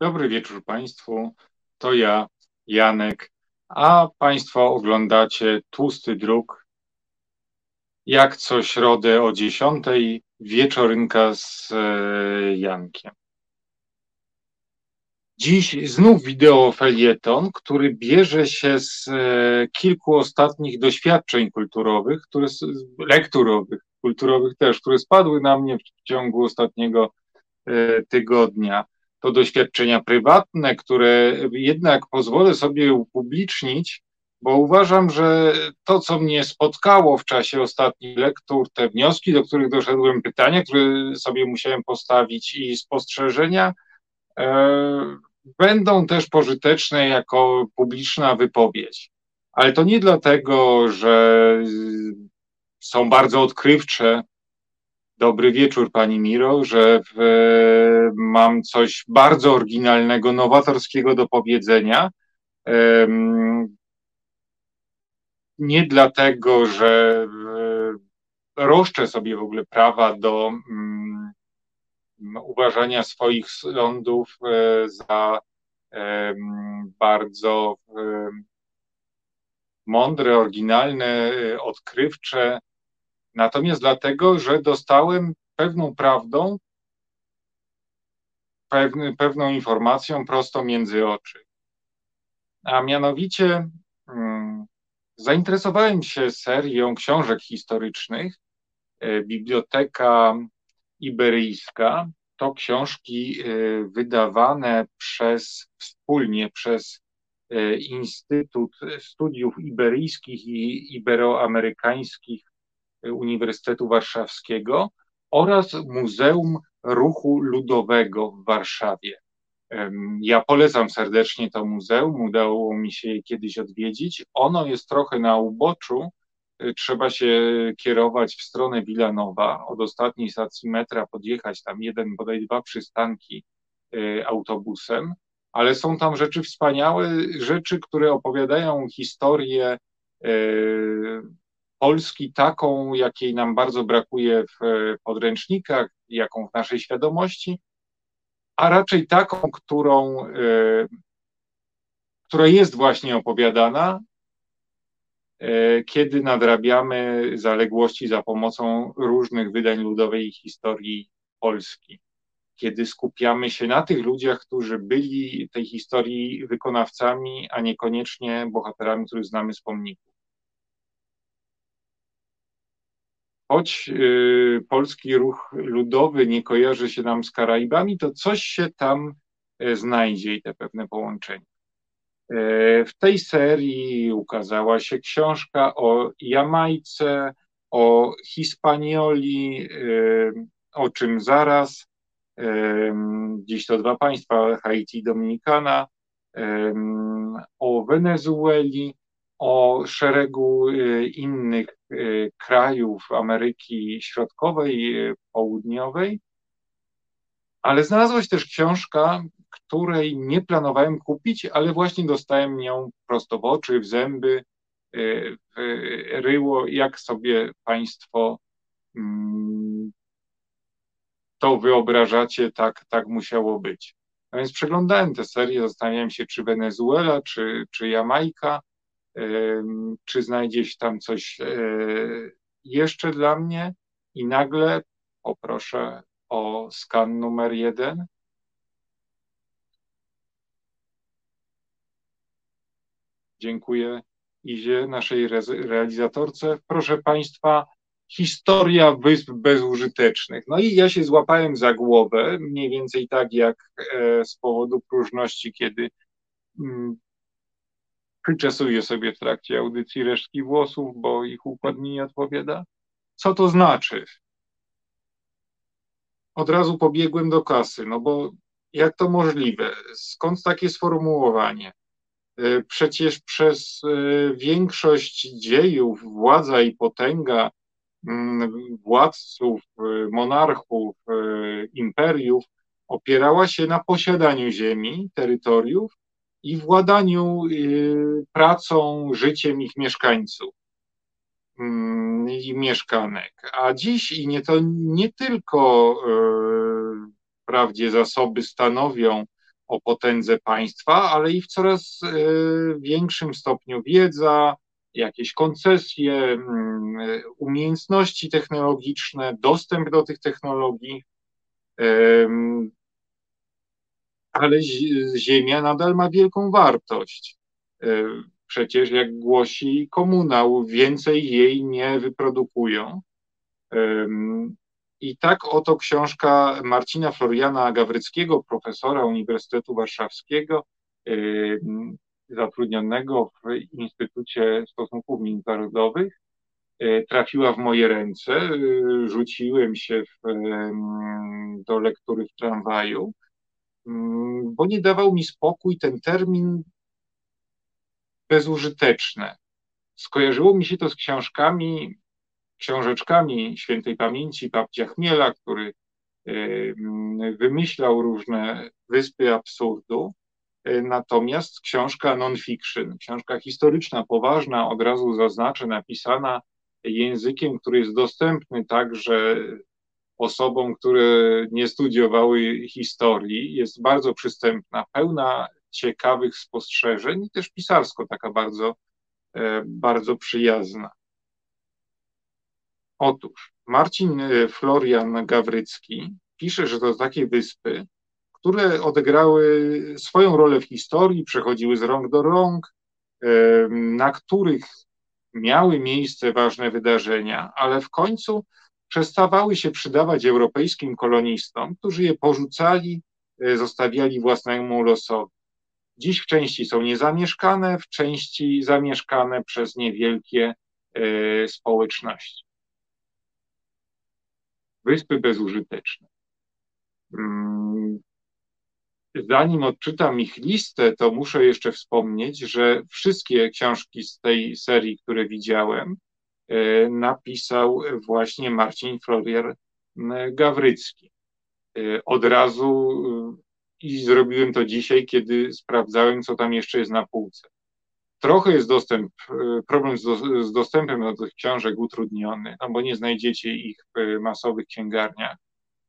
Dobry wieczór Państwu. To ja, Janek, a Państwo oglądacie Tłusty Druk. Jak co środę o 10 wieczorynka z e, Jankiem. Dziś znów wideo felieton, który bierze się z e, kilku ostatnich doświadczeń kulturowych, które, lekturowych, kulturowych też, które spadły na mnie w ciągu ostatniego e, tygodnia to doświadczenia prywatne, które jednak pozwolę sobie upublicznić, bo uważam, że to, co mnie spotkało w czasie ostatnich lektur, te wnioski, do których doszedłem, pytania, które sobie musiałem postawić i spostrzeżenia, e, będą też pożyteczne jako publiczna wypowiedź. Ale to nie dlatego, że są bardzo odkrywcze, Dobry wieczór, Pani Miro, że w, mam coś bardzo oryginalnego, nowatorskiego do powiedzenia. Nie dlatego, że roszczę sobie w ogóle prawa do um, uważania swoich sądów e, za bardzo um, mądre, oryginalne, odkrywcze, Natomiast dlatego, że dostałem pewną prawdą, pewny, pewną informacją prosto między oczy. A mianowicie hmm, zainteresowałem się serią książek historycznych. E, Biblioteka Iberyjska to książki e, wydawane przez wspólnie przez e, Instytut Studiów Iberyjskich i Iberoamerykańskich Uniwersytetu Warszawskiego oraz Muzeum Ruchu Ludowego w Warszawie. Ja polecam serdecznie to muzeum, udało mi się je kiedyś odwiedzić. Ono jest trochę na uboczu, y, trzeba się kierować w stronę Wilanowa, od ostatniej stacji metra podjechać tam jeden, bodaj dwa przystanki y, autobusem, ale są tam rzeczy wspaniałe, rzeczy, które opowiadają historię y, Polski taką, jakiej nam bardzo brakuje w podręcznikach, jaką w naszej świadomości, a raczej taką, którą, e, która jest właśnie opowiadana, e, kiedy nadrabiamy zaległości za pomocą różnych wydań ludowej historii Polski. Kiedy skupiamy się na tych ludziach, którzy byli tej historii wykonawcami, a niekoniecznie bohaterami, których znamy z pomników. Choć y, polski ruch ludowy nie kojarzy się nam z Karaibami, to coś się tam e, znajdzie i te pewne połączenia. E, w tej serii ukazała się książka o Jamajce, o Hispanioli, e, o czym zaraz. Dziś to dwa państwa, Haiti i Dominikana, o Wenezueli, o szeregu y, innych y, krajów Ameryki Środkowej, y, Południowej, ale znalazła się też książka, której nie planowałem kupić, ale właśnie dostałem ją prosto w oczy, w zęby, w ryło, jak sobie Państwo mm, to wyobrażacie, tak, tak musiało być. No więc przeglądałem tę serię, zastanawiałem się, czy Wenezuela, czy, czy Jamajka, czy znajdzie się tam coś e, jeszcze dla mnie i nagle poproszę o skan numer jeden. Dziękuję Izie, naszej realizatorce. Proszę Państwa, historia wysp bezużytecznych. No i ja się złapałem za głowę, mniej więcej tak jak e, z powodu próżności, kiedy przyczesuję sobie w trakcie audycji resztki włosów, bo ich układ mi nie odpowiada. Co to znaczy? Od razu pobiegłem do kasy, no bo jak to możliwe? Skąd takie sformułowanie? E, przecież przez e, większość dziejów władza i potęga mm, władców, e, monarchów, imperiów opierała się na posiadaniu ziemi, terytoriów i władaniu y, pracą, życiem ich mieszkańców mm, i mieszkanek. A dziś i nie to nie tylko y, wprawdzie zasoby stanowią o potędze państwa, ale i w coraz większym stopniu wiedza, jakieś koncesje, mm, umiejętności technologiczne, dostęp do tych technologii. Ale Ziemia nadal ma wielką wartość. Przecież, jak głosi komunał, więcej jej nie wyprodukują. I tak oto książka Marcina Floriana Gawryckiego, profesora Uniwersytetu Warszawskiego, zatrudnionego w Instytucie Stosunków Międzynarodowych, e, trafiła w moje ręce. E, rzuciłem się w, do lektury w tramwaju, bo nie dawał mi spokój ten termin bezużyteczne. Skojarzyło mi się to z książkami, książeczkami świętej pamięci babcia Chmiela, który wymyślał różne wyspy absurdu. E, natomiast książka non-fiction, książka historyczna, poważna, od razu zaznaczę, napisana językiem, który jest dostępny także osobom, które nie studiowały historii, jest bardzo przystępna, pełna ciekawych spostrzeżeń i też pisarsko taka bardzo, e, bardzo przyjazna. Otóż Marcin e, Florian Gawrycki pisze, że to takie wyspy, które odegrały swoją rolę w historii, przechodziły z rąk do rąk, e, na których miały miejsce ważne wydarzenia, ale w końcu przestawały się przydawać europejskim kolonistom, którzy je porzucali, zostawiali własnemu losowi. Dziś w części są niezamieszkane, w części zamieszkane przez niewielkie e, społeczności. Wyspy bezużyteczne. Mm, zanim odczytam ich listę, to muszę jeszcze wspomnieć, że wszystkie książki z tej serii, które widziałem, e, napisał właśnie Marcin Florier Gawrycki. E, od razu i zrobiłem to dzisiaj, kiedy sprawdzałem, co tam jeszcze jest na półce. Trochę jest dostęp, e, problem z, do, z dostępem do tych książek utrudniony, no bo nie znajdziecie ich w masowych księgarniach.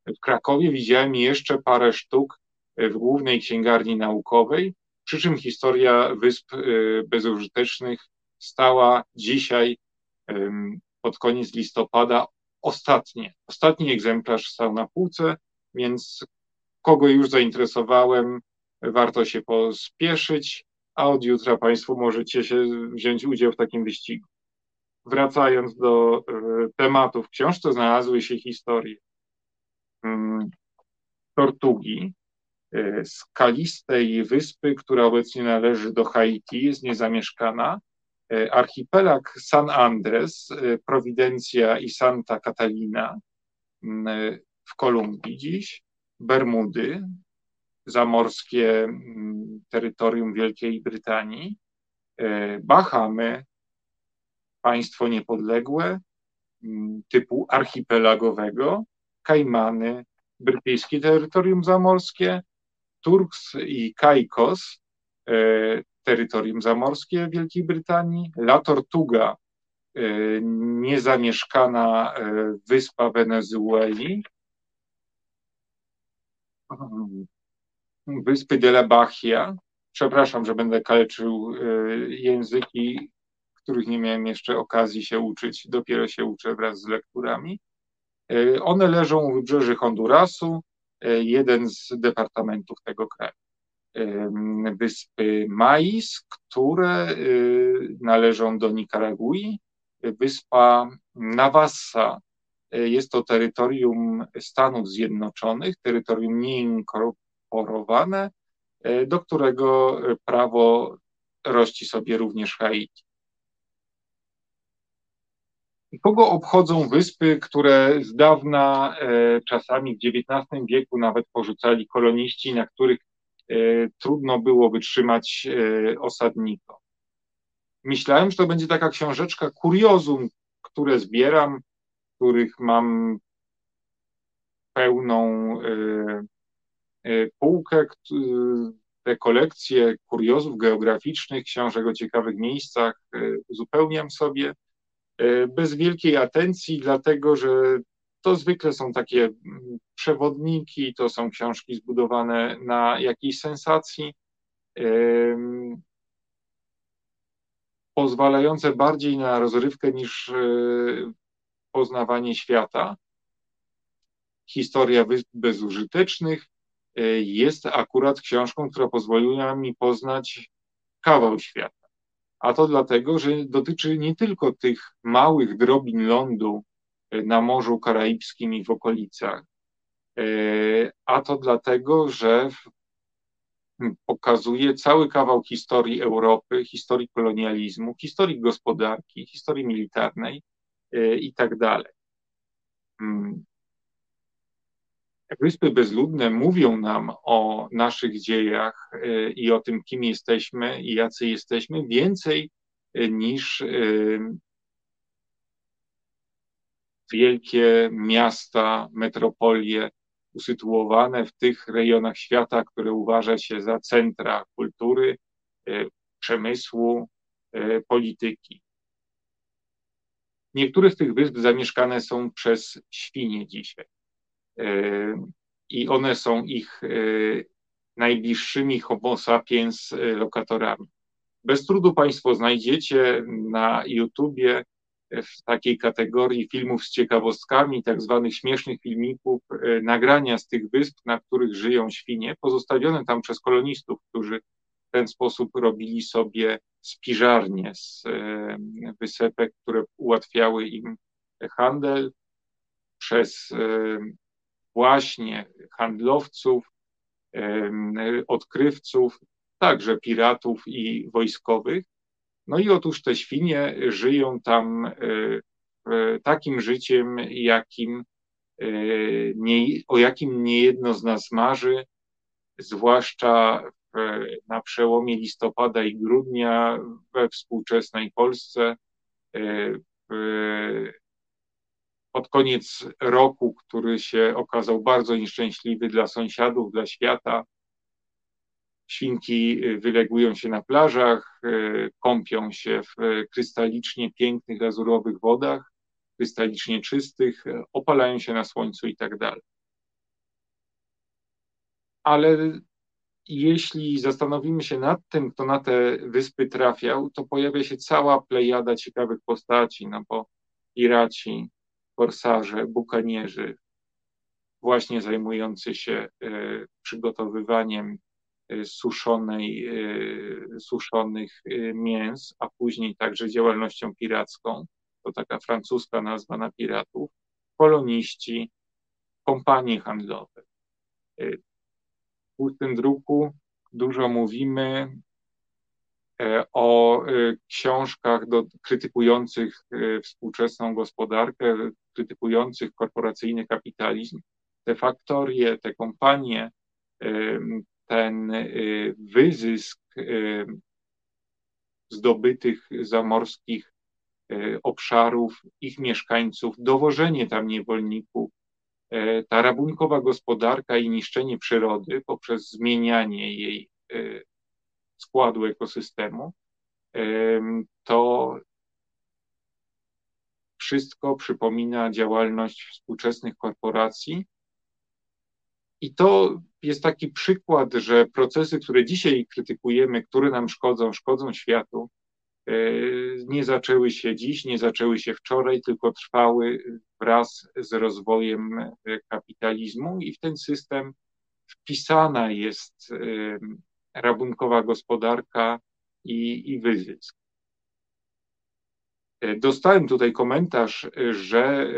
W Krakowie widziałem jeszcze parę sztuk w głównej księgarni naukowej, przy czym historia wysp e, bezużytecznych stała dzisiaj pod koniec listopada ostatnie. Ostatni egzemplarz stał na półce, więc kogo już zainteresowałem, warto się pospieszyć, a od jutra Państwo możecie się wziąć udział w takim wyścigu. Wracając do e, tematów w książce, znalazły się historie Tortugi, e, skalistej wyspy, która obecnie należy do Haiti, jest niezamieszkana, archipelag San Andres, Prowidencja i Santa Catalina mm, w Kolumbii dziś, Bermudy, zamorskie terytorium Wielkiej Brytanii, e, Bahamy, państwo niepodległe typu archipelagowego, Kajmany, brytyjskie terytorium zamorskie, Turks i Caicos, e, terytorium zamorskie Wielkiej Brytanii, La Tortuga, e, niezamieszkana wyspa Wenezueli, wyspy de la Bahia. Przepraszam, że będę kaleczył y, języki, których nie miałem jeszcze okazji się uczyć, dopiero się uczę wraz z lekturami. Y, one leżą u wybrzeży Hondurasu, y, jeden z departamentów tego kraju. Wyspy Mais, które należą do Nikaragui, wyspa Navassa, jest to terytorium Stanów Zjednoczonych, terytorium nieinkorporowane, e, do którego prawo rości sobie również Haiti. Kogo obchodzą wyspy, które z dawna, e, czasami w XIX wieku nawet porzucali koloniści, na których trudno było wytrzymać osadnikom? Myślałem, że to będzie taka książeczka kuriozum, które zbieram których mam pełną e, e, półkę, te kolekcje kuriozów geograficznych, książek o ciekawych miejscach e, uzupełniam sobie bez wielkiej atencji, dlatego że to zwykle są takie mm, przewodniki, to są książki zbudowane na jakiejś sensacji, pozwalające bardziej na rozrywkę niż e, poznawanie świata. Historia Wysp Bezużytecznych e, jest akurat książką, która pozwoliła mi poznać kawał świata. A to dlatego, że dotyczy nie tylko tych małych drobin lądu na Morzu Karaibskim i w okolicach, a to dlatego, że pokazuje cały kawał historii Europy, historii kolonializmu, historii gospodarki, historii militarnej e, i tak dalej. Mm. Wyspy Bezludne mówią nam o naszych dziejach e, i o tym, kim jesteśmy i jacy jesteśmy, więcej e, niż wielkie miasta, metropolie usytuowane w tych rejonach świata, które uważa się za centra kultury, e, przemysłu, e, polityki. Niektóre z tych wysp zamieszkane są przez świnie dzisiaj e, i one są ich najbliższymi homo sapiens lokatorami. Bez trudu Państwo znajdziecie na YouTubie w takiej kategorii filmów z ciekawostkami, tak zwanych śmiesznych filmików, e, nagrania z tych wysp, na których żyją świnie, pozostawione tam przez kolonistów, którzy w ten sposób robili sobie spiżarnie z e, wysepek, które ułatwiały im handel przez e, właśnie handlowców, odkrywców, także piratów i wojskowych, no i otóż te świnie żyją tam e, takim życiem, jakim, e, nie, o jakim niejedno z nas marzy, zwłaszcza w, na przełomie listopada i grudnia we współczesnej Polsce. E, pod koniec roku, który się okazał bardzo nieszczęśliwy dla sąsiadów, dla świata, Świnki y, wylegują się na plażach, y, kąpią się w krystalicznie pięknych, lazurowych wodach, krystalicznie czystych, opalają się na słońcu i tak dalej. Ale jeśli zastanowimy się nad tym, kto na te wyspy trafiał, to pojawia się cała plejada ciekawych postaci, no bo piraci, korsarze, bukanierzy, właśnie zajmujący się y, przygotowywaniem Y, suszonej, y, suszonych y, mięs, a później także działalnością piracką, to taka francuska nazwa na piratów, koloniści, kompanie handlowe. W pustym druku dużo mówimy e, o książkach do, krytykujących współczesną gospodarkę, krytykujących korporacyjny kapitalizm. Te faktorie, te kompanie, ten y, wyzysk y, zdobytych zamorskich y, obszarów, ich mieszkańców, dowożenie tam niewolników, ta rabunkowa gospodarka i niszczenie przyrody poprzez zmienianie jej składu ekosystemu, to wszystko przypomina działalność współczesnych korporacji, i to jest taki przykład, że procesy, które dzisiaj krytykujemy, które nam szkodzą, szkodzą światu, e, nie zaczęły się dziś, nie zaczęły się wczoraj, tylko trwały wraz z rozwojem e, kapitalizmu i w ten system wpisana jest e, rabunkowa gospodarka i, i wyzysk. Dostałem tutaj komentarz, że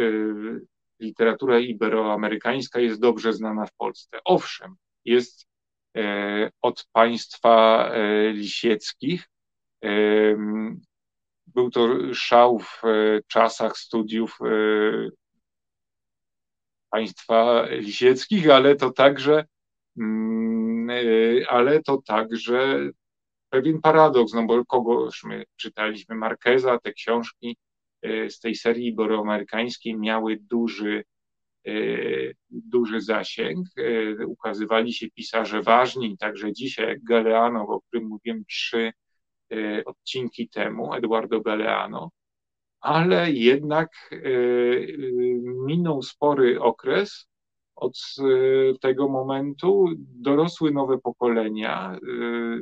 literatura iberoamerykańska jest dobrze znana w Polsce. Owszem, jest e, od państwa e, lisieckich. E, był to szał w czasach studiów państwa lisieckich, ale to także mm, ale to także pewien paradoks, no bo kogoś my czytaliśmy Marqueza, te książki z tej serii iberoamerykańskiej miały duży, e, duży zasięg. E, ukazywali się pisarze ważni, także dzisiaj Galeano, o którym mówiłem trzy odcinki temu, Eduardo Galeano. ale jednak minął spory okres od tego momentu, dorosły nowe pokolenia,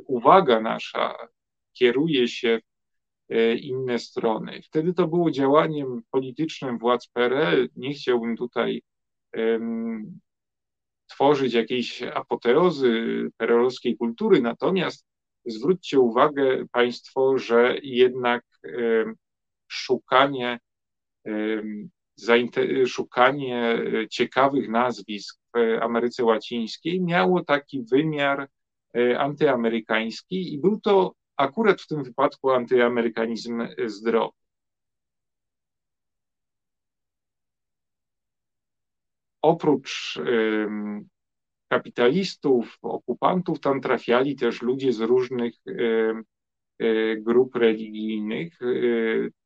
uwaga nasza kieruje się inne strony. Wtedy to było działaniem politycznym władz PRL. Nie chciałbym tutaj um, tworzyć jakiejś apoteozy perelowskiej kultury, natomiast zwróćcie uwagę Państwo, że jednak um, szukanie, um, szukanie ciekawych nazwisk w Ameryce Łacińskiej miało taki wymiar e, antyamerykański i był to akurat w tym wypadku antyamerykanizm zdrowy. Oprócz kapitalistów, okupantów, tam trafiali też ludzie z różnych e, grup religijnych, e,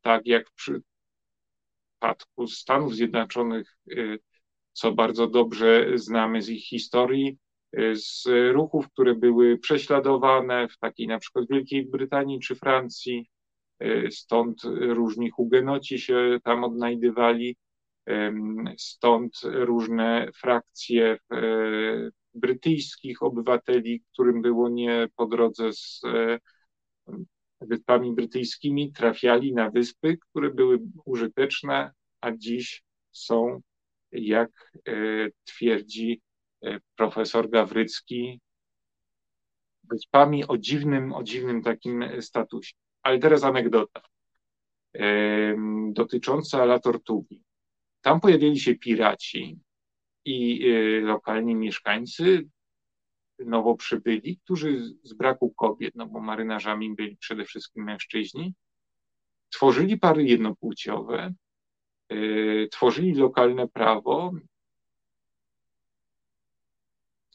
tak jak w przypadku Stanów Zjednoczonych, e, co bardzo dobrze znamy z ich historii, z ruchów, które były prześladowane w takiej na przykład Wielkiej Brytanii czy Francji, stąd różni hugenoci się tam odnajdywali, stąd różne frakcje e, brytyjskich obywateli, którym było nie po drodze z e, wyspami brytyjskimi, trafiali na wyspy, które były użyteczne, a dziś są, jak e, twierdzi profesor Gawrycki, wyspami o dziwnym, o dziwnym takim statusie. Ale teraz anegdota dotycząca La Tortugi. Tam pojawili się piraci i y, lokalni mieszkańcy, nowo przybyli, którzy z braku kobiet, no bo marynarzami byli przede wszystkim mężczyźni, tworzyli pary jednopłciowe, y, tworzyli lokalne prawo,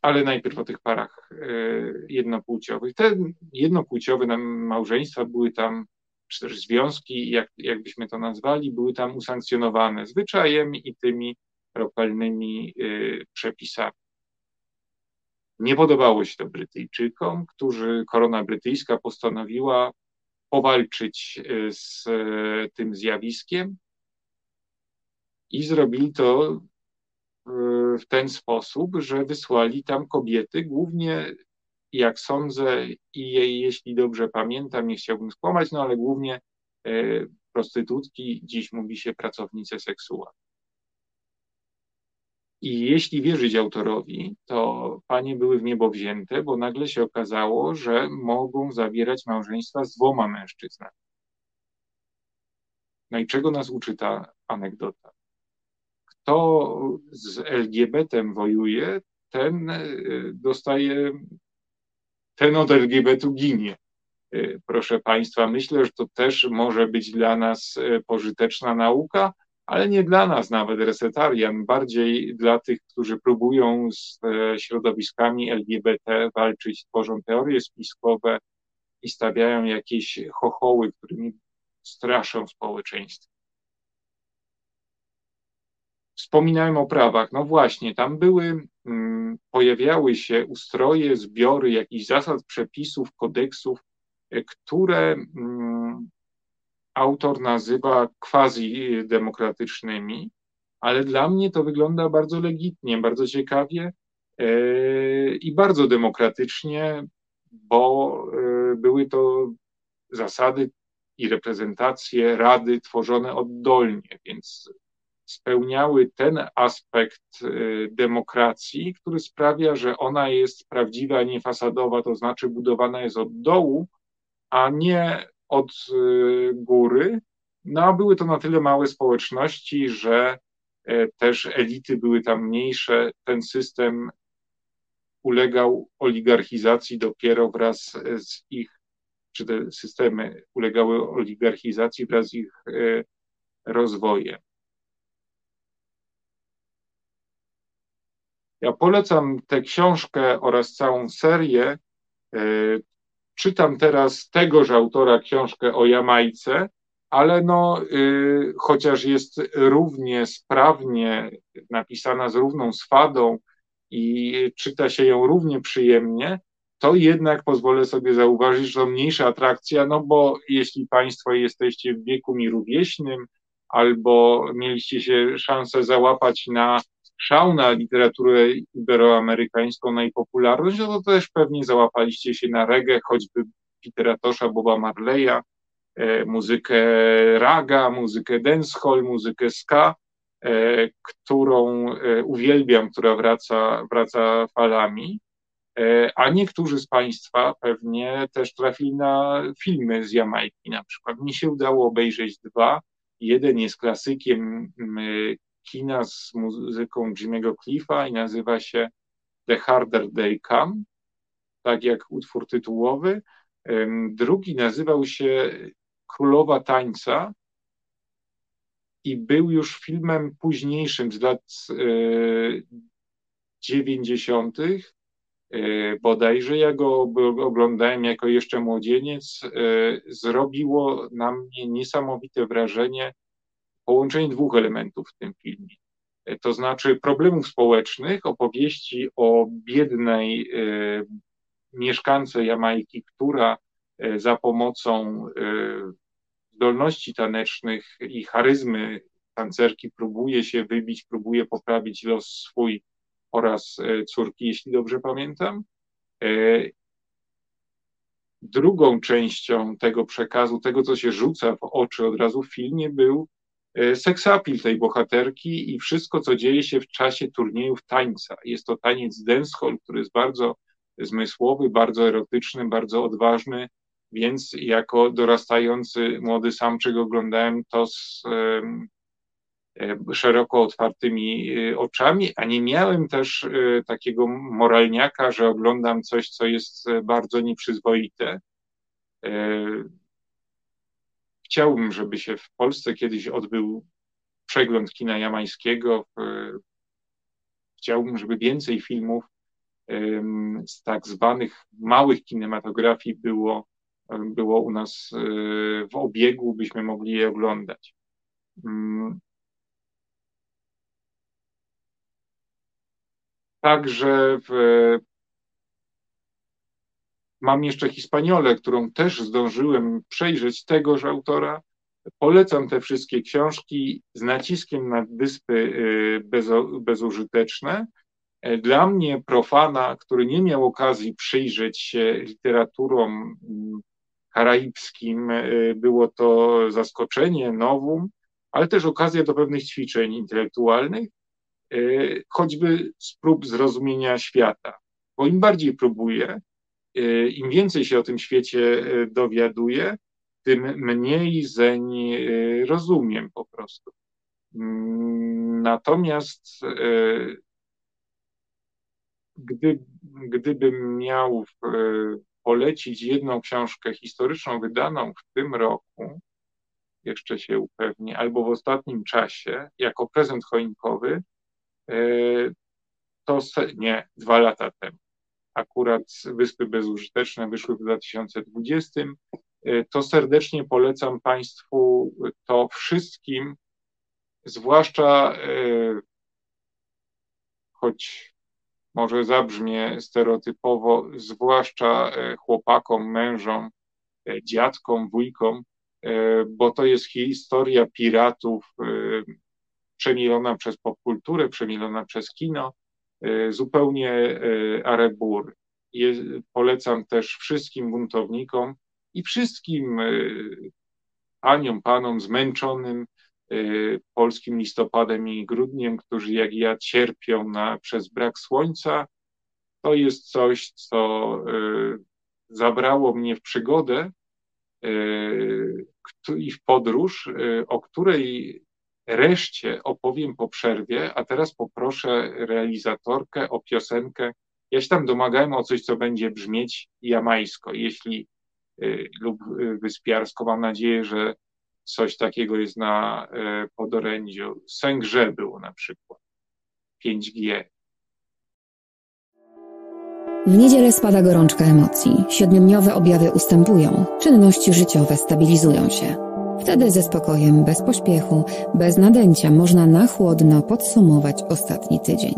ale najpierw o tych parach y, jednopłciowych. Te jednopłciowe małżeństwa były tam czy też związki, jak, jakbyśmy to nazwali, były tam usankcjonowane zwyczajem i tymi lokalnymi y, przepisami. Nie podobało się to Brytyjczykom, którzy korona brytyjska postanowiła powalczyć y, z tym zjawiskiem i zrobili to w ten sposób, że wysłali tam kobiety, głównie jak sądzę i jej, jeśli dobrze pamiętam, nie chciałbym skłamać, no ale głównie e, prostytutki, dziś mówi się pracownice seksualne. I jeśli wierzyć autorowi, to panie były w niebo wzięte, bo nagle się okazało, że mogą zawierać małżeństwa z dwoma mężczyznami. No i czego nas uczy ta anegdota? Kto z LGBT wojuje, ten e, dostaje ten od LGBT ginie. Y, proszę Państwa, myślę, że to też może być dla nas y, pożyteczna nauka, ale nie dla nas nawet resetarian, bardziej dla tych, którzy próbują z e, środowiskami LGBT walczyć, tworzą teorie spiskowe i stawiają jakieś chochoły, którymi straszą społeczeństwo. Wspominałem o prawach. No właśnie, tam były, mm, pojawiały się ustroje, zbiory jakichś zasad, przepisów, kodeksów, e, które mm, autor nazywa quasi-demokratycznymi, ale dla mnie to wygląda bardzo legitnie, bardzo ciekawie e, i bardzo demokratycznie, bo e, były to zasady i reprezentacje rady tworzone oddolnie, więc spełniały ten aspekt y, demokracji, który sprawia, że ona jest prawdziwa, nie fasadowa, to znaczy budowana jest od dołu, a nie od y, góry. No a były to na tyle małe społeczności, że e, też elity były tam mniejsze. Ten system ulegał oligarchizacji dopiero wraz z ich, czy te systemy ulegały oligarchizacji wraz z ich rozwojem. Ja polecam tę książkę oraz całą serię. E, czytam teraz tegoż autora książkę o Jamajce, ale no, y, chociaż jest równie sprawnie napisana z równą swadą i czyta się ją równie przyjemnie, to jednak pozwolę sobie zauważyć, że to mniejsza atrakcja, no bo jeśli Państwo jesteście w wieku mi rówieśnym, albo mieliście się szansę załapać na szał na literaturę iberoamerykańską, na jej popularność, no to też pewnie załapaliście się na reggae, choćby Petera Tosza, Boba Marleya, e, muzykę raga, muzykę dancehall, muzykę ska, e, którą e, uwielbiam, która wraca, wraca falami. A niektórzy z Państwa pewnie też trafili na filmy z Jamajki na przykład. Mi się udało obejrzeć dwa. Jeden jest klasykiem kina z muzyką Jimmy'ego Cliffa i nazywa się The Harder They Come, tak jak utwór tytułowy. Drugi nazywał się Królowa Tańca i był już filmem późniejszym z lat 90. E, e, bodajże ja go oglądałem jako jeszcze młodzieniec. E, zrobiło na mnie niesamowite wrażenie połączenie dwóch elementów w tym filmie. To znaczy problemów społecznych, opowieści o biednej mieszkance Jamajki, która e, za pomocą e, zdolności tanecznych i charyzmy tancerki próbuje się wybić, próbuje poprawić los swój oraz e, córki, jeśli dobrze pamiętam. Drugą częścią tego przekazu, tego co się rzuca w oczy od razu w filmie, był seksapil tej bohaterki i wszystko, co dzieje się w czasie turniejów tańca. Jest to taniec dancehall, który jest bardzo zmysłowy, bardzo erotyczny, bardzo odważny, więc jako dorastający młody samczyk oglądałem to z szeroko otwartymi e, oczami, a nie miałem też e, takiego moralniaka, że oglądam coś, co jest e, bardzo nieprzyzwoite. Chciałbym, żeby się w Polsce kiedyś odbył przegląd kina jamańskiego. Chciałbym, żeby więcej filmów z tak zwanych małych kinematografii było, było u nas e, w obiegu, byśmy mogli je oglądać. Mm. Także w, mam jeszcze Hispaniolę, którą też zdążyłem przejrzeć tegoż autora. Polecam te wszystkie książki z naciskiem na wyspy e, bezużyteczne. E, dla mnie, profana, który nie miał okazji przyjrzeć się literaturom mm, karaibskim, e, było to zaskoczenie, nowum, ale też okazja do pewnych ćwiczeń intelektualnych, e, choćby z prób zrozumienia świata. Bo im bardziej próbuję, im więcej się o tym świecie dowiaduję, tym mniej zeń rozumiem po prostu. Mm, natomiast gdy, gdybym miał e, polecić jedną książkę historyczną wydaną w tym roku, jeszcze się upewnię, albo w ostatnim czasie, jako prezent choinkowy, e, to nie, dwa lata temu. Akurat Wyspy Bezużyteczne wyszły w 2020. E, to serdecznie polecam Państwu to wszystkim, zwłaszcza choć może zabrzmie stereotypowo, zwłaszcza e, chłopakom, mężom, e, dziadkom, wujkom, e, bo to jest historia piratów przemilona przez popkulturę, przemilona przez kino, zupełnie arebur. Polecam też wszystkim buntownikom i wszystkim paniom, panom zmęczonym polskim listopadem i grudniem, którzy jak ja cierpią na, przez brak słońca, to jest coś, co zabrało mnie w przygodę i w podróż, o której reszcie opowiem po przerwie, a teraz poproszę realizatorkę o piosenkę. Ja się tam domagałem o coś, co będzie brzmieć jamańsko, jeśli lub wyspiarsko. Mam nadzieję, że coś takiego jest na e, podorędziu. Sęgrze było na przykład. 5G. W niedzielę spada gorączka emocji. Siedmiodniowe objawy ustępują. Czynności życiowe stabilizują się. Wtedy ze spokojem, bez pośpiechu, bez nadęcia można na chłodno podsumować ostatni tydzień.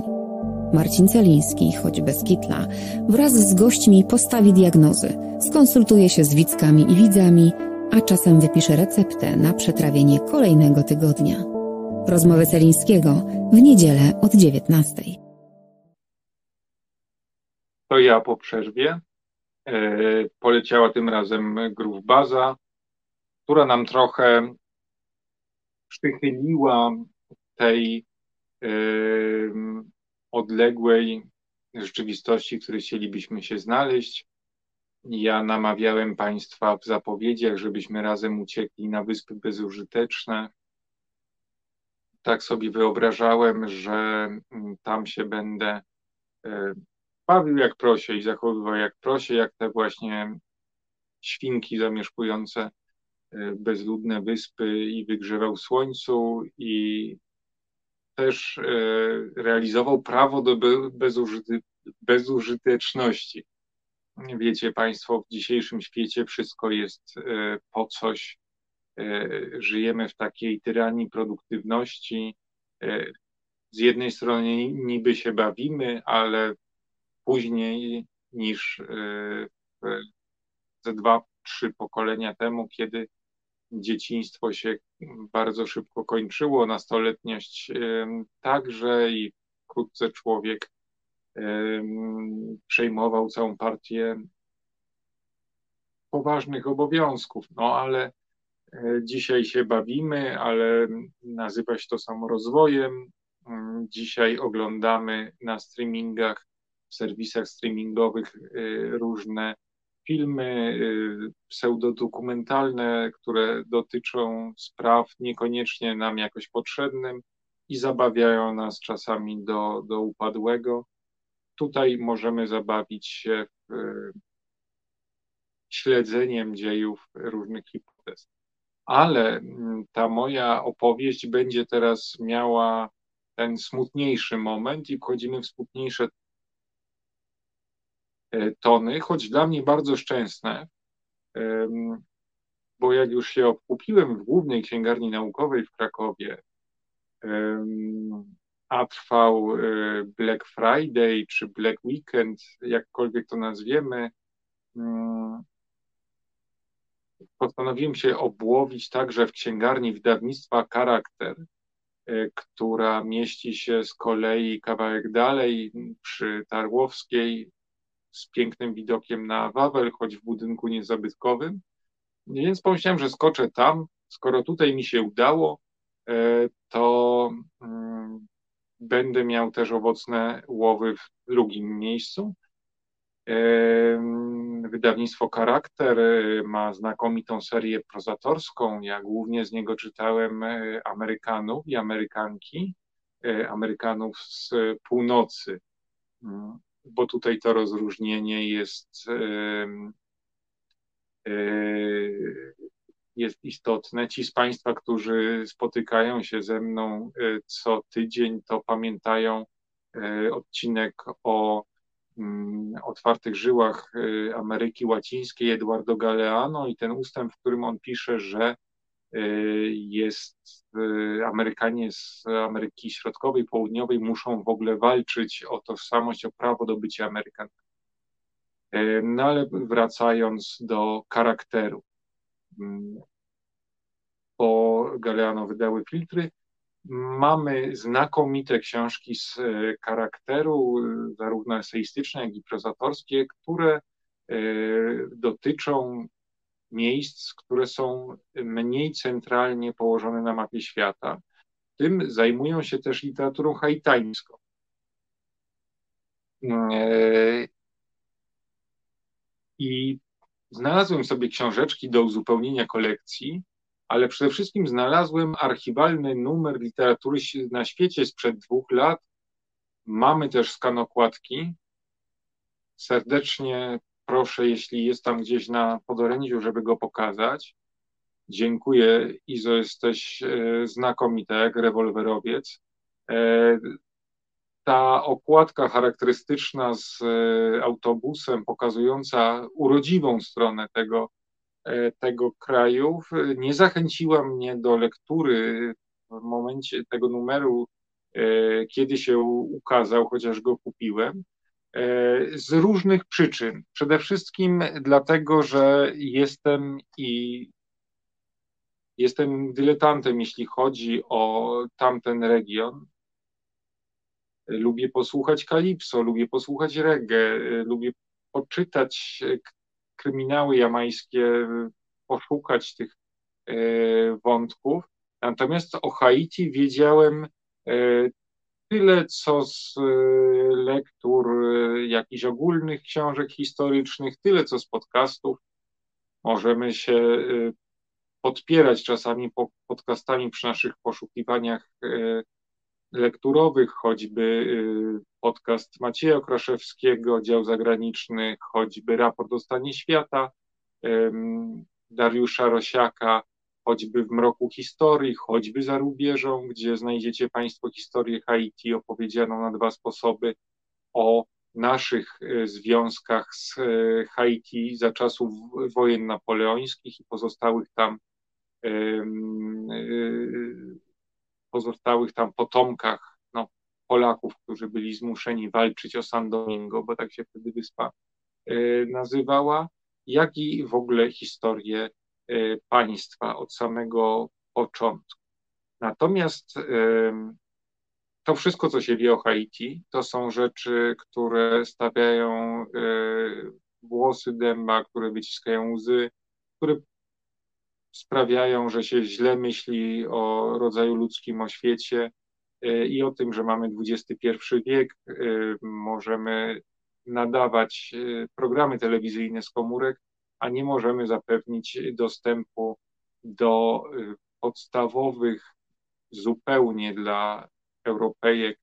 Marcin Celiński, choć bez kitla, wraz z gośćmi postawi diagnozy, skonsultuje się z widzkami i widzami, a czasem wypisze receptę na przetrawienie kolejnego tygodnia. Rozmowy Celińskiego w niedzielę od 19. To ja po przerwie. E, poleciała tym razem Groove Baza, która nam trochę przychyliła tej odległej rzeczywistości, w której chcielibyśmy się znaleźć. Ja namawiałem Państwa w zapowiedziach, żebyśmy razem uciekli na Wyspy Bezużyteczne. Tak sobie wyobrażałem, że mm, tam się będę e, bawił jak prosie i zachowywał jak prosie, jak te właśnie świnki zamieszkujące bezludne wyspy i wygrzewał słońcu i też e, realizował prawo do bezużyty, bezużyteczności. Wiecie Państwo, w dzisiejszym świecie wszystko jest e, po coś. E, żyjemy w takiej tyranii produktywności. Z jednej strony niby się bawimy, ale później niż ze dwa, trzy pokolenia temu, kiedy dzieciństwo się bardzo szybko kończyło, nastoletniość także i wkrótce człowiek przejmował całą partię poważnych obowiązków. No ale e, dzisiaj się bawimy, ale nazywa się to samo rozwojem. Dzisiaj oglądamy na streamingach, w serwisach streamingowych e, różne filmy y, pseudodokumentalne, które dotyczą spraw niekoniecznie nam jakoś potrzebnym i zabawiają nas czasami do, do upadłego. Tutaj możemy zabawić się w, y, śledzeniem dziejów różnych hipotez. Ale mm, ta moja opowieść będzie teraz miała ten smutniejszy moment i wchodzimy w smutniejsze tony, choć dla mnie bardzo szczęsne, bo jak już się okupiłem w głównej księgarni naukowej w Krakowie, a trwał e, Black Friday czy Black Weekend, jakkolwiek to nazwiemy, mm, postanowiłem się obłowić także w księgarni wydawnictwa Charakter, e, która mieści się z kolei kawałek dalej przy Tarłowskiej z pięknym widokiem na Wawel, choć w budynku niezabytkowym. Więc pomyślałem, że skoczę tam. Skoro tutaj mi się udało, e, to mm, będę miał też owocne łowy w drugim miejscu. E, wydawnictwo Charakter e, ma znakomitą serię prozatorską. Ja głównie z niego czytałem Amerykanów i Amerykanki, Amerykanów z północy. Bo tutaj to rozróżnienie jest, jest istotne. Ci z Państwa, którzy spotykają się ze mną e, co tydzień, to pamiętają e, odcinek o mm, otwartych żyłach e, Ameryki Łacińskiej Eduardo Galeano i ten ustęp, w którym on pisze, że jest Amerykanie z Ameryki Środkowej, Południowej muszą w ogóle walczyć o tożsamość, o prawo do bycia Amerykanami. No ale wracając do charakteru. Po Galeano wydały filtry. Mamy znakomite książki z charakteru, zarówno eseistyczne, jak i prozatorskie, które dotyczą miejsc, które są mniej centralnie położone na mapie świata. Tym zajmują się też literaturą haitańską. E, I znalazłem sobie książeczki do uzupełnienia kolekcji, ale przede wszystkim znalazłem archiwalny numer literatury na świecie sprzed dwóch lat. Mamy też skan okładki. Serdecznie proszę, jeśli jest tam gdzieś na podorędziu, żeby go pokazać. Dziękuję, Izo, jesteś e, znakomita jak rewolwerowiec. E, ta okładka charakterystyczna z e, autobusem, pokazująca urodziwą stronę tego, tego kraju, nie zachęciła mnie do lektury w momencie tego numeru kiedy się ukazał, chociaż go kupiłem. Z różnych przyczyn. Przede wszystkim dlatego, że jestem i jestem dyletantem, jeśli chodzi o tamten region. Lubię posłuchać kalipso, lubię posłuchać reggae, lubię poczytać kryminały jamańskie, poszukać tych e, wątków. Natomiast o Haiti wiedziałem e, tyle, co z e, lektur jakichś ogólnych książek historycznych, tyle, co z podcastów. Możemy się podpierać czasami podcastami przy naszych poszukiwaniach lekturowych, choćby podcast Macieja Okraszewskiego, dział zagraniczny, choćby raport o stanie świata Dariusza Rosiaka, choćby w mroku historii, choćby za rubieżą, gdzie znajdziecie Państwo historię Haiti opowiedzianą na dwa sposoby o naszych e, związkach z e, Haiti za czasów wojen napoleońskich i pozostałych tam e, pozostałych tam potomkach no, Polaków, którzy byli zmuszeni walczyć o San Domingo, bo tak się wtedy wyspa nazywała, jak i w ogóle historię państwa od samego początku. Natomiast to wszystko, co się wie o Haiti, to są rzeczy, które stawiają włosy dęba, które wyciskają łzy, które sprawiają, że się źle myśli o rodzaju ludzkim, o świecie i o tym, że mamy XXI wiek, możemy nadawać programy telewizyjne z komórek, a nie możemy zapewnić dostępu do y, podstawowych zupełnie dla Europejek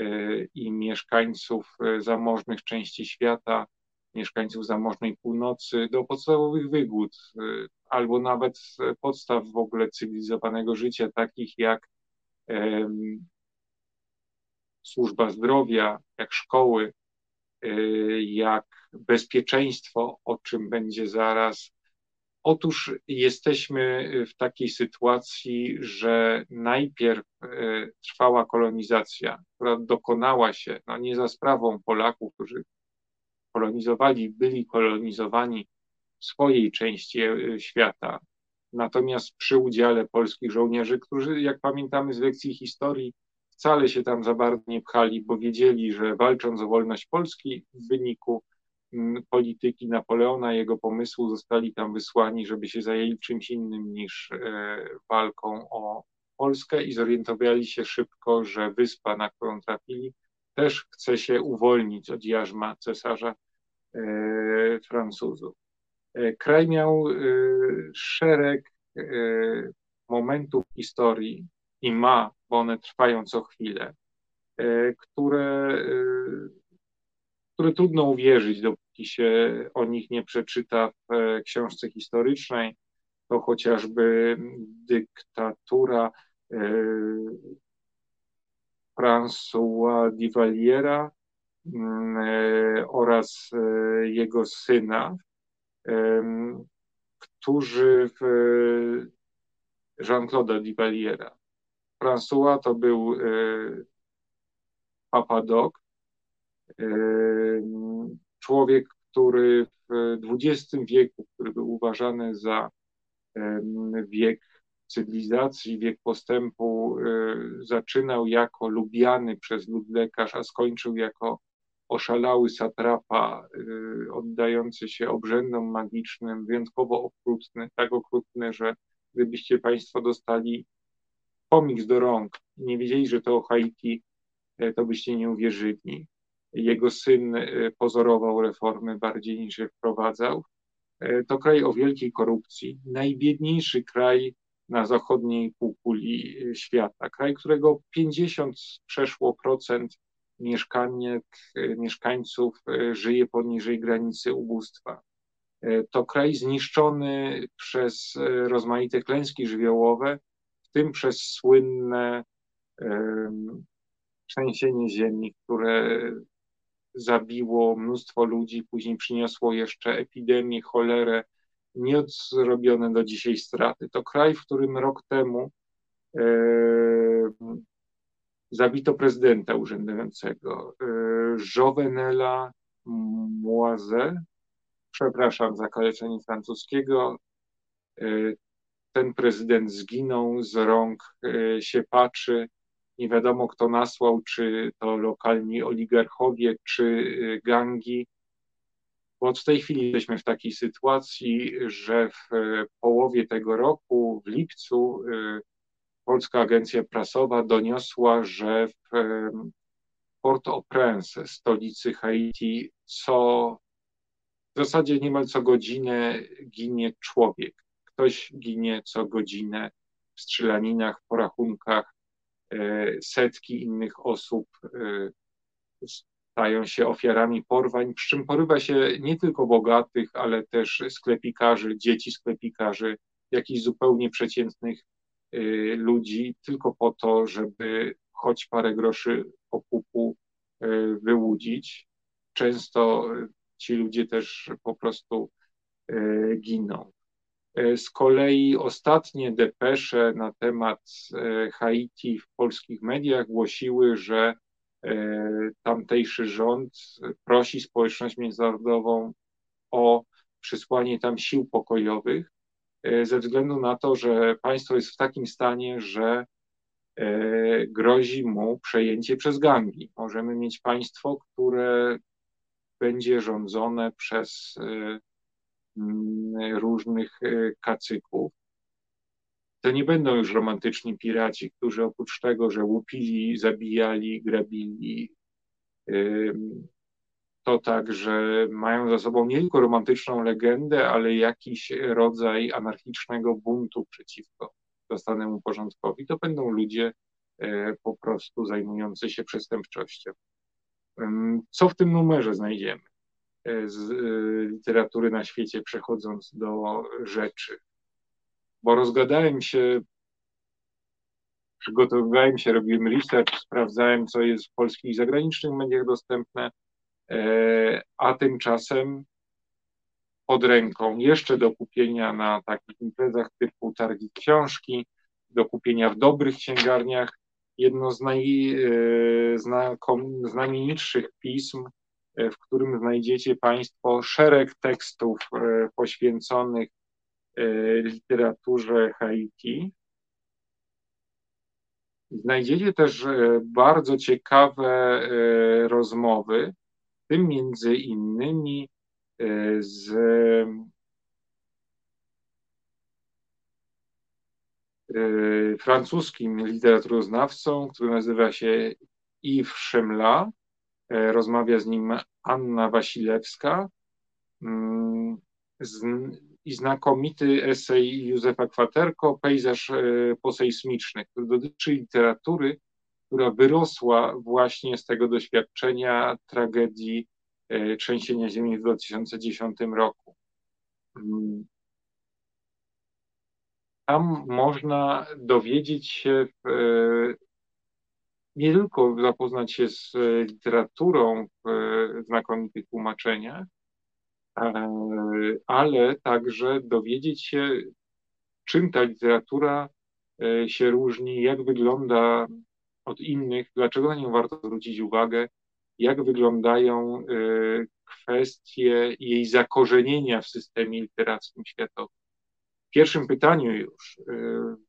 y, i mieszkańców y, zamożnych części świata, mieszkańców zamożnej północy, do podstawowych wygód, albo nawet podstaw w ogóle cywilizowanego życia, takich jak służba zdrowia, jak szkoły, jak bezpieczeństwo, o czym będzie zaraz. Otóż jesteśmy w takiej sytuacji, że najpierw e, trwała kolonizacja, która dokonała się no nie za sprawą Polaków, którzy kolonizowali, byli kolonizowani w swojej części e, świata, natomiast przy udziale polskich żołnierzy, którzy, jak pamiętamy z lekcji historii, wcale się tam za bardzo nie pchali, bo wiedzieli, że walcząc o wolność Polski w wyniku mm, polityki Napoleona, jego pomysłu, zostali tam wysłani, żeby się zajęli czymś innym niż e, walką o Polskę i zorientowali się szybko, że wyspa, na którą trafili, też chce się uwolnić od jarzma cesarza e, Francuzów. E, kraj miał szereg momentów historii, i ma, bo one trwają co chwilę, e, które, e, które trudno uwierzyć, dopóki się o nich nie przeczyta w e, książce historycznej. To chociażby dyktatura François Duvaliera mm, oraz jego syna, którzy w Jean-Claude Duvaliera, François to był e, Papa Doc, e, człowiek, który w XX wieku, który był uważany za wiek cywilizacji, wiek postępu, e, zaczynał jako lubiany przez lud lekarz, a skończył jako oszalały satrapa, oddający się obrzędom magicznym, wyjątkowo okrutny, tak okrutny, że gdybyście Państwo dostali komiks do rąk, nie wiedzieli, że to o Haiti, e, to byście nie uwierzyli. Jego syn e, pozorował reformy bardziej niż je wprowadzał. E, to kraj o wielkiej korupcji, najbiedniejszy kraj na zachodniej półkuli świata, kraj, którego 50 przeszło procent mieszkaniek, mieszkańców żyje poniżej granicy ubóstwa. To kraj zniszczony przez rozmaite klęski żywiołowe, tym przez słynne trzęsienie ziemi, które zabiło mnóstwo ludzi, później przyniosło jeszcze epidemię, cholerę, nieodzrobione do dzisiaj straty. To kraj, w którym rok temu zabito prezydenta urzędującego, Jovenela Moise, przepraszam za kaleczenie francuskiego, ten prezydent zginął z rąk siepaczy, nie wiadomo kto nasłał, czy to lokalni oligarchowie, czy gangi, bo w tej chwili jesteśmy w takiej sytuacji, że w połowie tego roku, w lipcu, Polska Agencja Prasowa doniosła, że w Port-au-Prince, stolicy Haiti, co w zasadzie niemal co godzinę ginie człowiek. Ktoś ginie co godzinę w strzelaninach, porachunkach. E, setki innych osób e, stają się ofiarami porwań, przy czym porywa się nie tylko bogatych, ale też sklepikarzy, dzieci sklepikarzy, jakichś zupełnie przeciętnych Y, ludzi tylko po to, żeby choć parę groszy okupu wyłudzić. Często ci ludzie też po prostu giną. Z kolei ostatnie depesze na temat Haiti w polskich mediach głosiły, że tamtejszy rząd prosi społeczność międzynarodową o przysłanie tam sił pokojowych, E, ze względu na to, że państwo jest w takim stanie, że e, grozi mu przejęcie przez gangi. Możemy mieć państwo, które będzie rządzone przez e, różnych kacyków. To nie będą już romantyczni piraci, którzy oprócz tego, że łupili, zabijali, grabili, to tak, że mają za sobą nie tylko romantyczną legendę, ale jakiś rodzaj anarchicznego buntu przeciwko dostanemu porządkowi. To będą ludzie e, po prostu zajmujący się przestępczością. Co w tym numerze znajdziemy e, z e, literatury na świecie, przechodząc do rzeczy? Bo rozgadałem się, przygotowywałem się, robiłem research, sprawdzałem, co jest w polskich i zagranicznych mediach dostępne E, a tymczasem pod ręką jeszcze do kupienia na takich imprezach typu targi książki, do kupienia w dobrych księgarniach, jedno z e, pism, e, w którym znajdziecie Państwo szereg tekstów poświęconych literaturze Haiti. Znajdziecie też bardzo ciekawe rozmowy tym między innymi e, z e, francuskim literaturoznawcą, który nazywa się Yves Szemla. E, rozmawia z nim Anna Wasilewska mm, i znakomity esej Józefa Kwaterko, Pejzaż posejsmiczny, który dotyczy literatury, która wyrosła właśnie z tego doświadczenia tragedii e, trzęsienia ziemi w 2010 roku. Mm. Tam można dowiedzieć się, e, nie tylko zapoznać się z literaturą w znakomitych tłumaczeniach, e, ale także dowiedzieć się, czym ta literatura się różni, jak wygląda od innych, dlaczego na nią warto zwrócić uwagę, jak wyglądają kwestie jej zakorzenienia w systemie literackim światowym. W pierwszym pytaniu już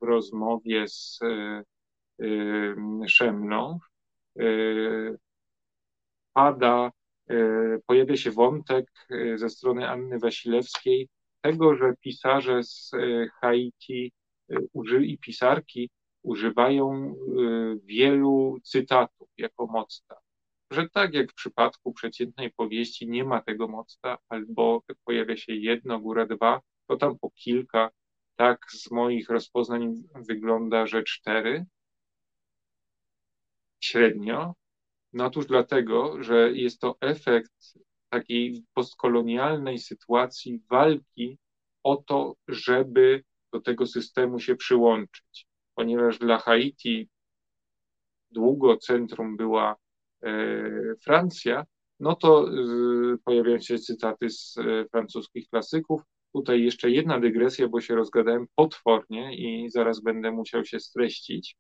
w rozmowie z Szemną pada, pojawia się wątek ze strony Anny Wasilewskiej tego, że pisarze z Haiti i pisarki używają y, wielu cytatów jako mocta. Że tak jak w przypadku przeciętnej powieści nie ma tego mocta, albo pojawia się jedno, góra dwa, to tam po kilka. Tak z moich rozpoznań wygląda, że cztery średnio. No otóż dlatego, że jest to efekt takiej postkolonialnej sytuacji walki o to, żeby do tego systemu się przyłączyć ponieważ dla Haiti długo centrum była e, Francja, no to pojawiają się cytaty z e, francuskich klasyków. Tutaj jeszcze jedna dygresja, bo się rozgadałem potwornie i zaraz będę musiał się streścić.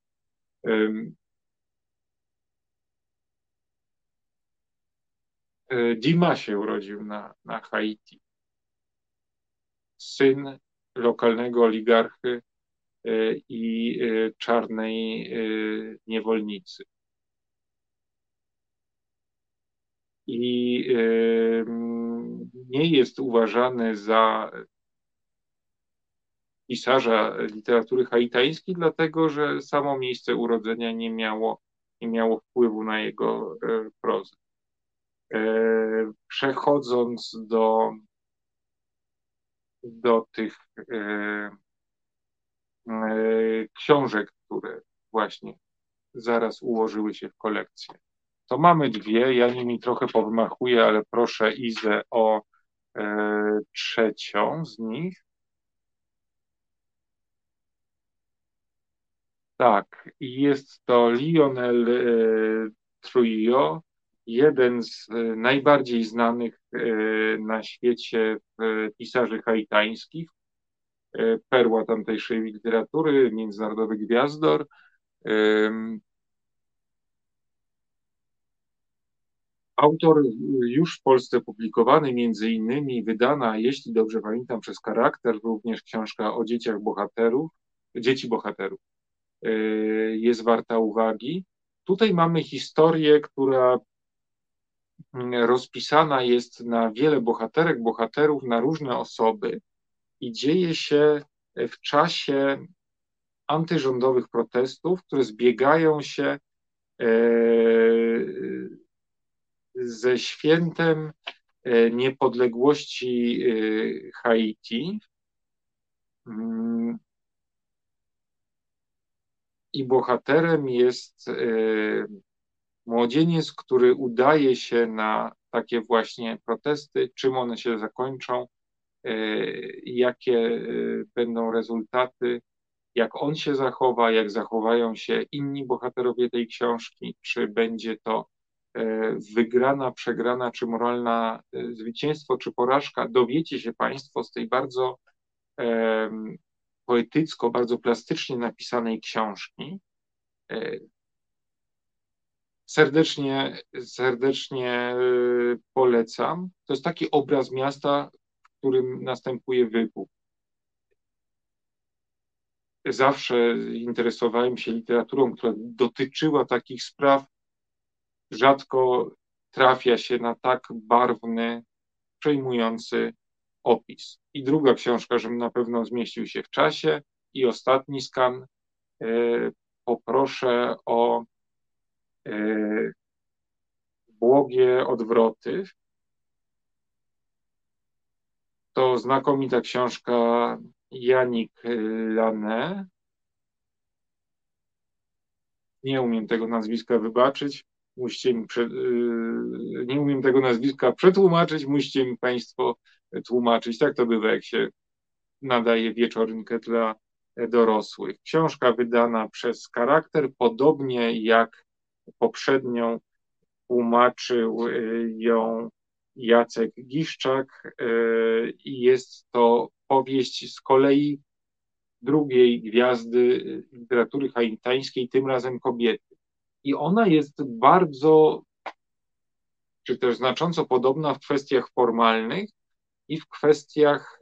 Dima się urodził na, na Haiti. Syn lokalnego oligarchy i czarnej niewolnicy. I nie jest uważany za pisarza literatury haitańskiej, dlatego że samo miejsce urodzenia nie miało, nie miało wpływu na jego prozę. E, przechodząc do, do tych e, książek, które właśnie zaraz ułożyły się w kolekcję. To mamy dwie, ja nimi trochę powymachuję, ale proszę Izę o trzecią z nich. Tak, jest to Lionel e, Trujillo, jeden z e, najbardziej znanych e, na świecie pisarzy haitańskich, perła tamtejszej literatury, międzynarodowy gwiazdor. Autor już w Polsce publikowany, między innymi wydana, jeśli dobrze pamiętam, przez charakter, również książka o dzieciach bohaterów, dzieci bohaterów. Jest warta uwagi. Tutaj mamy historię, która rozpisana jest na wiele bohaterek, bohaterów, na różne osoby i dzieje się w czasie antyrządowych protestów, które zbiegają się e, ze świętem e, niepodległości e, Haiti. Mm, i bohaterem jest młodzieniec, który udaje się na takie właśnie protesty, czym one się zakończą, e, jakie e, będą rezultaty, jak on się zachowa, jak zachowają się inni bohaterowie tej książki, czy będzie to wygrana, przegrana, czy moralna zwycięstwo, czy porażka, dowiecie się Państwo z tej bardzo poetycko, bardzo plastycznie napisanej książki. Serdecznie, serdecznie e, polecam. To jest taki obraz miasta, w którym następuje wybuch. Zawsze interesowałem się literaturą, która dotyczyła takich spraw. Rzadko trafia się na tak barwny, przejmujący opis. I druga książka, żebym na pewno zmieścił się w czasie. I ostatni skan. E, poproszę o błogie odwroty. To znakomita książka Janik Lane. Nie umiem tego nazwiska wybaczyć. Musicie mi prze... E, nie umiem tego nazwiska przetłumaczyć, musicie mi Państwo tłumaczyć. Tak to bywa, jak się nadaje wieczorynkę dla dorosłych. Książka wydana przez charakter, podobnie jak poprzednią, tłumaczył y, ją Jacek Giszczak y, i jest to powieść z kolei drugiej gwiazdy literatury haitańskiej, tym razem kobiety. I ona jest bardzo, czy też znacząco podobna w kwestiach formalnych, i w kwestiach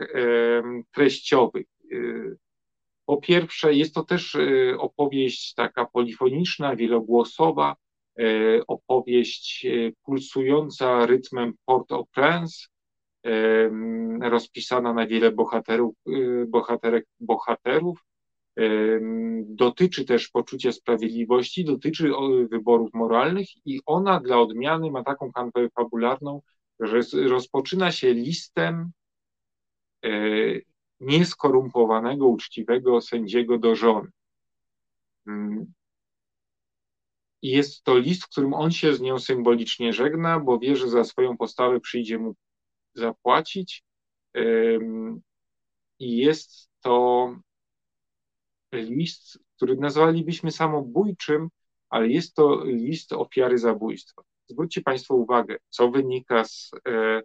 treściowych. Y, po pierwsze, jest to też y, opowieść taka polifoniczna, wielogłosowa, y, opowieść pulsująca rytmem Port-au-Prince, rozpisana na wiele bohaterów, bohaterek, bohaterów. Dotyczy też poczucia sprawiedliwości, dotyczy wyborów moralnych i ona dla odmiany ma taką kanwę fabularną, rozpoczyna się listem nieskorumpowanego, uczciwego sędziego do żony. Mm. I jest to list, w którym on się z nią symbolicznie żegna, bo wie, że za swoją postawę przyjdzie mu zapłacić. I jest to list, który nazwalibyśmy samobójczym, ale jest to list ofiary zabójstwa. Zwróćcie Państwo uwagę, co wynika z e,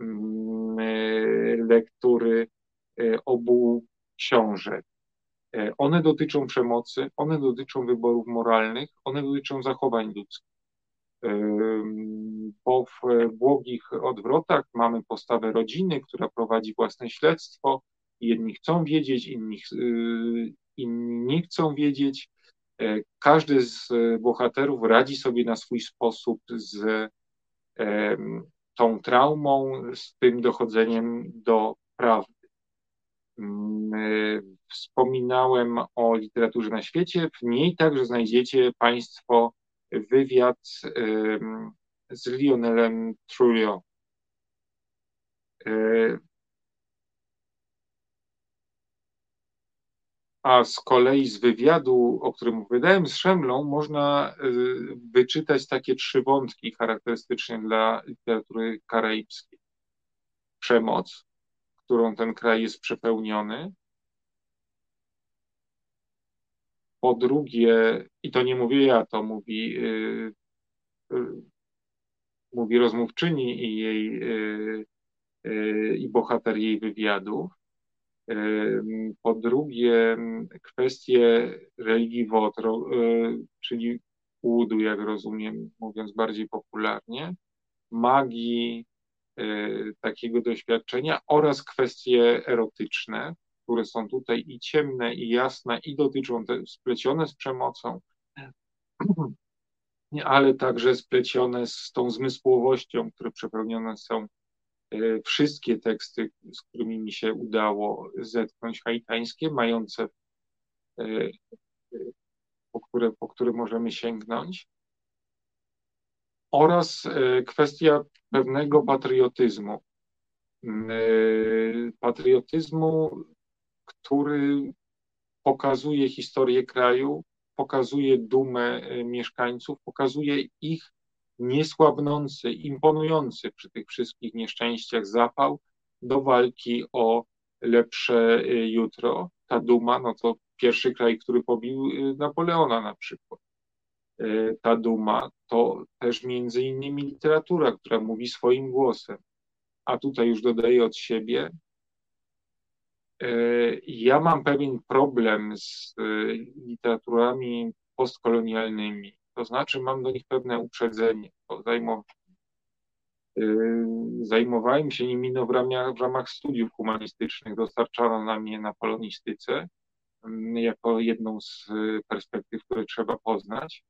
mm, e, lektury obu książek. One dotyczą przemocy, one dotyczą wyborów moralnych, one dotyczą zachowań ludzkich. Po w błogich odwrotach mamy postawę rodziny, która prowadzi własne śledztwo. Jedni chcą wiedzieć, inni, inni nie chcą wiedzieć. Każdy z bohaterów radzi sobie na swój sposób z tą traumą, z tym dochodzeniem do prawdy. Mm, wspominałem o literaturze na świecie, w niej także znajdziecie Państwo wywiad z Lionelem Trujillo. E, a z kolei z wywiadu, o którym wydałem z Szemlą, można e, wyczytać takie trzy wątki charakterystyczne dla literatury karaibskiej. Przemoc, którą ten kraj jest przepełniony. Po drugie, i to nie mówię ja, to mówi, yy, yy, mówi rozmówczyni i jej yy, i bohater jej wywiadów. Po drugie, kwestie religii Wotro, czyli łudu, jak rozumiem, mówiąc bardziej popularnie, magii, takiego doświadczenia oraz kwestie erotyczne, które są tutaj i ciemne, i jasne, i dotyczą te, splecione z przemocą, ale także splecione z tą zmysłowością, które przepełnione są e, wszystkie teksty, z którymi mi się udało zetknąć, haitańskie, mające, e, po które, po które możemy sięgnąć. Oraz e, kwestia pewnego patriotyzmu. Patriotyzmu który pokazuje historię kraju, pokazuje dumę e, mieszkańców, pokazuje ich niesłabnący, imponujący przy tych wszystkich nieszczęściach zapał do walki o lepsze e, jutro. Ta duma, no to pierwszy kraj, który pobił e, Napoleona na przykład. Ta duma to też między innymi literatura, która mówi swoim głosem. A tutaj już dodaję od siebie, E, ja mam pewien problem z e, literaturami postkolonialnymi, to znaczy mam do nich pewne uprzedzenie. Zajmow... Zajmowałem się nimi no w, ramach, w ramach studiów humanistycznych, dostarczano na mnie na polonistyce jako jedną z perspektyw, które trzeba poznać.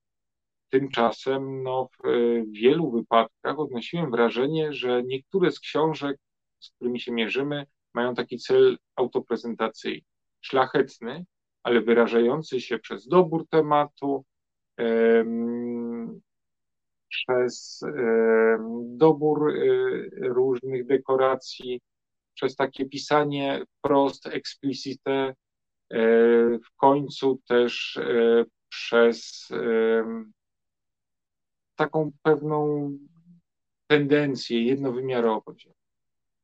Tymczasem no, w wielu wypadkach odnosiłem wrażenie, że niektóre z książek, z którymi się mierzymy, mają taki cel autoprezentacyjny, szlachetny, ale wyrażający się przez dobór tematu, przez dobór e, różnych dekoracji, przez takie pisanie prost, explicite, e, w końcu też e, przez taką pewną tendencję jednowymiarowość.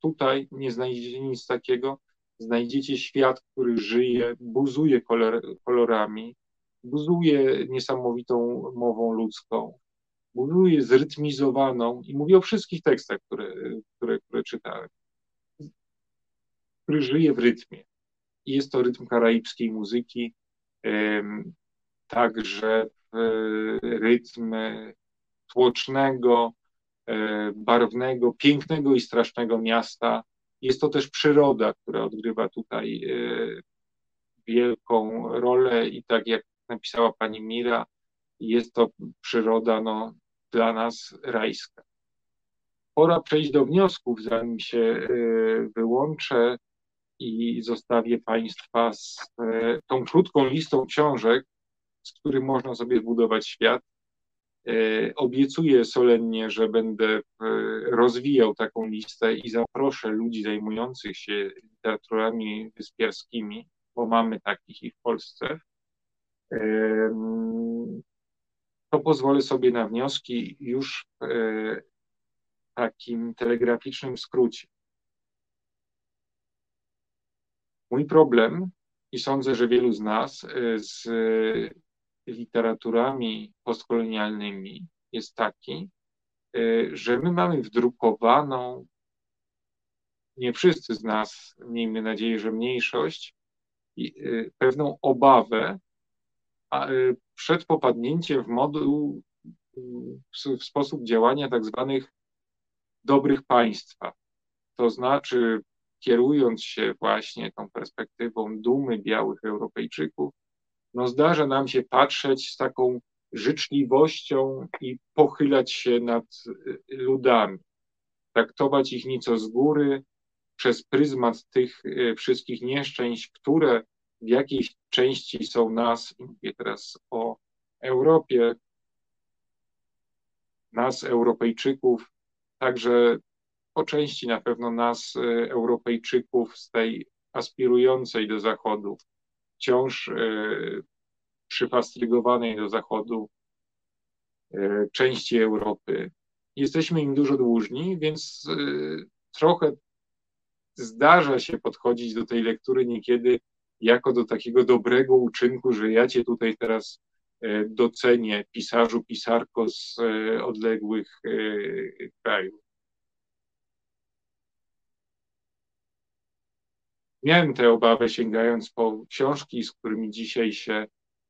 Tutaj nie znajdziecie nic takiego. Znajdziecie świat, który żyje, buzuje kolor, kolorami, buzuje niesamowitą mową ludzką, buzuje zrytmizowaną i mówię o wszystkich tekstach, które, które, które czytałem, który żyje w rytmie. I jest to rytm karaibskiej muzyki, także rytm tłocznego, E, barwnego, pięknego i strasznego miasta. Jest to też przyroda, która odgrywa tutaj e, wielką rolę i tak jak napisała pani Mira, jest to przyroda no, dla nas rajska. Pora przejść do wniosków, zanim się e, wyłączę i zostawię Państwa z tą krótką listą książek, z których można sobie zbudować świat. E, obiecuję solennie, że będę e, rozwijał taką listę i zaproszę ludzi zajmujących się literaturami wyspiarskimi, bo mamy takich i w Polsce. E, to pozwolę sobie na wnioski już w takim telegraficznym skrócie. Mój problem, i sądzę, że wielu z nas, z literaturami postkolonialnymi jest taki, y, że my mamy wdrukowaną, nie wszyscy z nas, miejmy nadzieję, że mniejszość, y, pewną obawę y, przed popadnięciem w moduł w, w sposób działania tak zwanych dobrych państwa. To znaczy, kierując się właśnie tą perspektywą dumy białych Europejczyków, no zdarza nam się patrzeć z taką życzliwością i pochylać się nad y, ludami, traktować ich nieco z góry przez pryzmat tych y, wszystkich nieszczęść, które w jakiejś części są nas, mówię teraz o Europie, nas, Europejczyków, także po części na pewno nas, y, Europejczyków, z tej aspirującej do Zachodu, wciąż przyfastrygowanej do Zachodu e, części Europy. Jesteśmy im dużo dłużni, więc e, trochę zdarza się podchodzić do tej lektury niekiedy jako do takiego dobrego uczynku, że ja cię tutaj teraz e, docenię, pisarzu, pisarko z odległych krajów. Miałem tę obawę sięgając po książki, z którymi dzisiaj się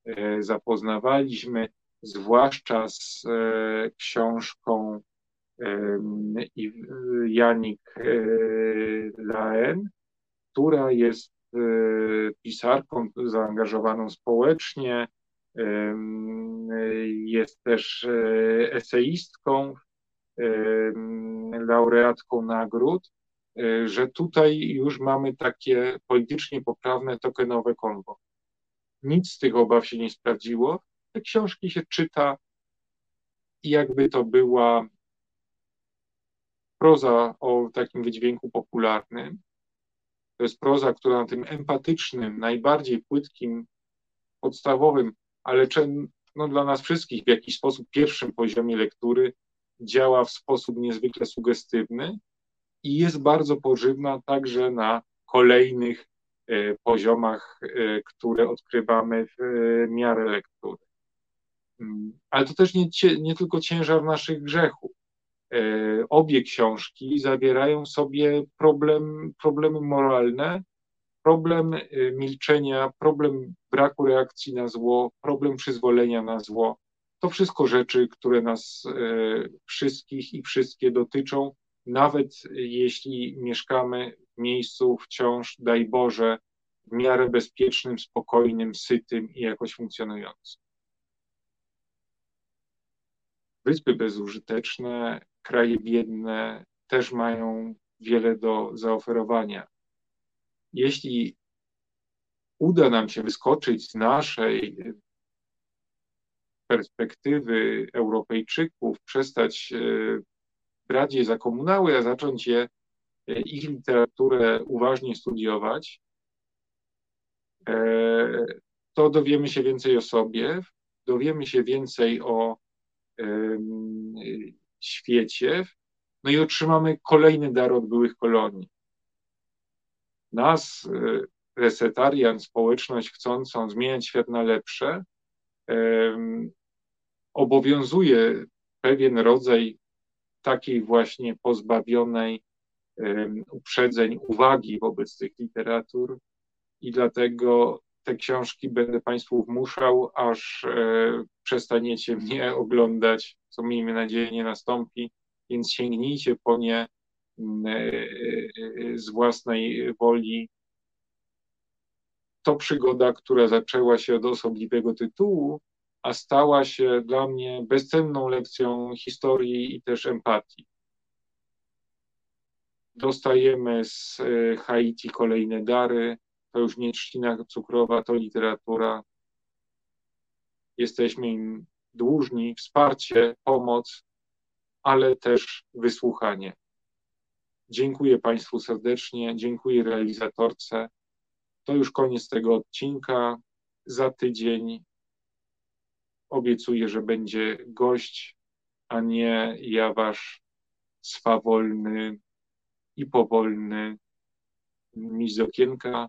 E, zapoznawaliśmy, zwłaszcza z e, książką Janik e, Laen, która jest pisarką zaangażowaną społecznie, jest też eseistką, laureatką nagród, że tutaj już mamy takie politycznie poprawne tokenowe konwo. Nic z tych obaw się nie sprawdziło. Te książki się czyta i jakby to była proza o takim wydźwięku popularnym. To jest proza, która na tym empatycznym, najbardziej płytkim, podstawowym, ale no, dla nas wszystkich w jakiś sposób pierwszym poziomie lektury działa w sposób niezwykle sugestywny i jest bardzo pożywna także na kolejnych E, poziomach, e, które odkrywamy w e, miarę lektury. Mm, ale to też nie, nie tylko ciężar naszych grzechów. Obie książki zawierają sobie problem, problemy moralne, problem milczenia, problem braku reakcji na zło, problem przyzwolenia na zło. To wszystko rzeczy, które nas wszystkich i wszystkie dotyczą, nawet jeśli mieszkamy miejscu wciąż, daj Boże, w miarę bezpiecznym, spokojnym, sytym i jakoś funkcjonującym. Wyspy bezużyteczne, kraje biedne też mają wiele do zaoferowania. Jeśli uda nam się wyskoczyć z naszej perspektywy Europejczyków, przestać e, brać je za komunały, a zacząć je ich literaturę uważnie studiować, e, to dowiemy się więcej o sobie, dowiemy się więcej o świecie, no i otrzymamy kolejny dar od byłych kolonii. Nas, e, resetarian, społeczność chcącą zmieniać świat na lepsze, obowiązuje pewien rodzaj takiej właśnie pozbawionej uprzedzeń, uwagi wobec tych literatur i dlatego te książki będę Państwu wmuszał, aż e, przestaniecie mnie oglądać, co miejmy nadzieję nie nastąpi, więc sięgnijcie po nie mm, e, e, z własnej woli. To przygoda, która zaczęła się od osobliwego tytułu, a stała się dla mnie bezcenną lekcją historii i też empatii. Dostajemy z e, Haiti kolejne dary. To już nie trzcina cukrowa, to literatura. Jesteśmy im dłużni wsparcie, pomoc, ale też wysłuchanie. Dziękuję Państwu serdecznie, dziękuję realizatorce. To już koniec tego odcinka. Za tydzień obiecuję, że będzie gość, a nie ja wasz swawolny i powolny miś z okienka.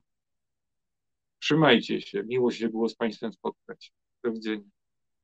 Trzymajcie się. Miło się było z Państwem spotkać. Do widzenia.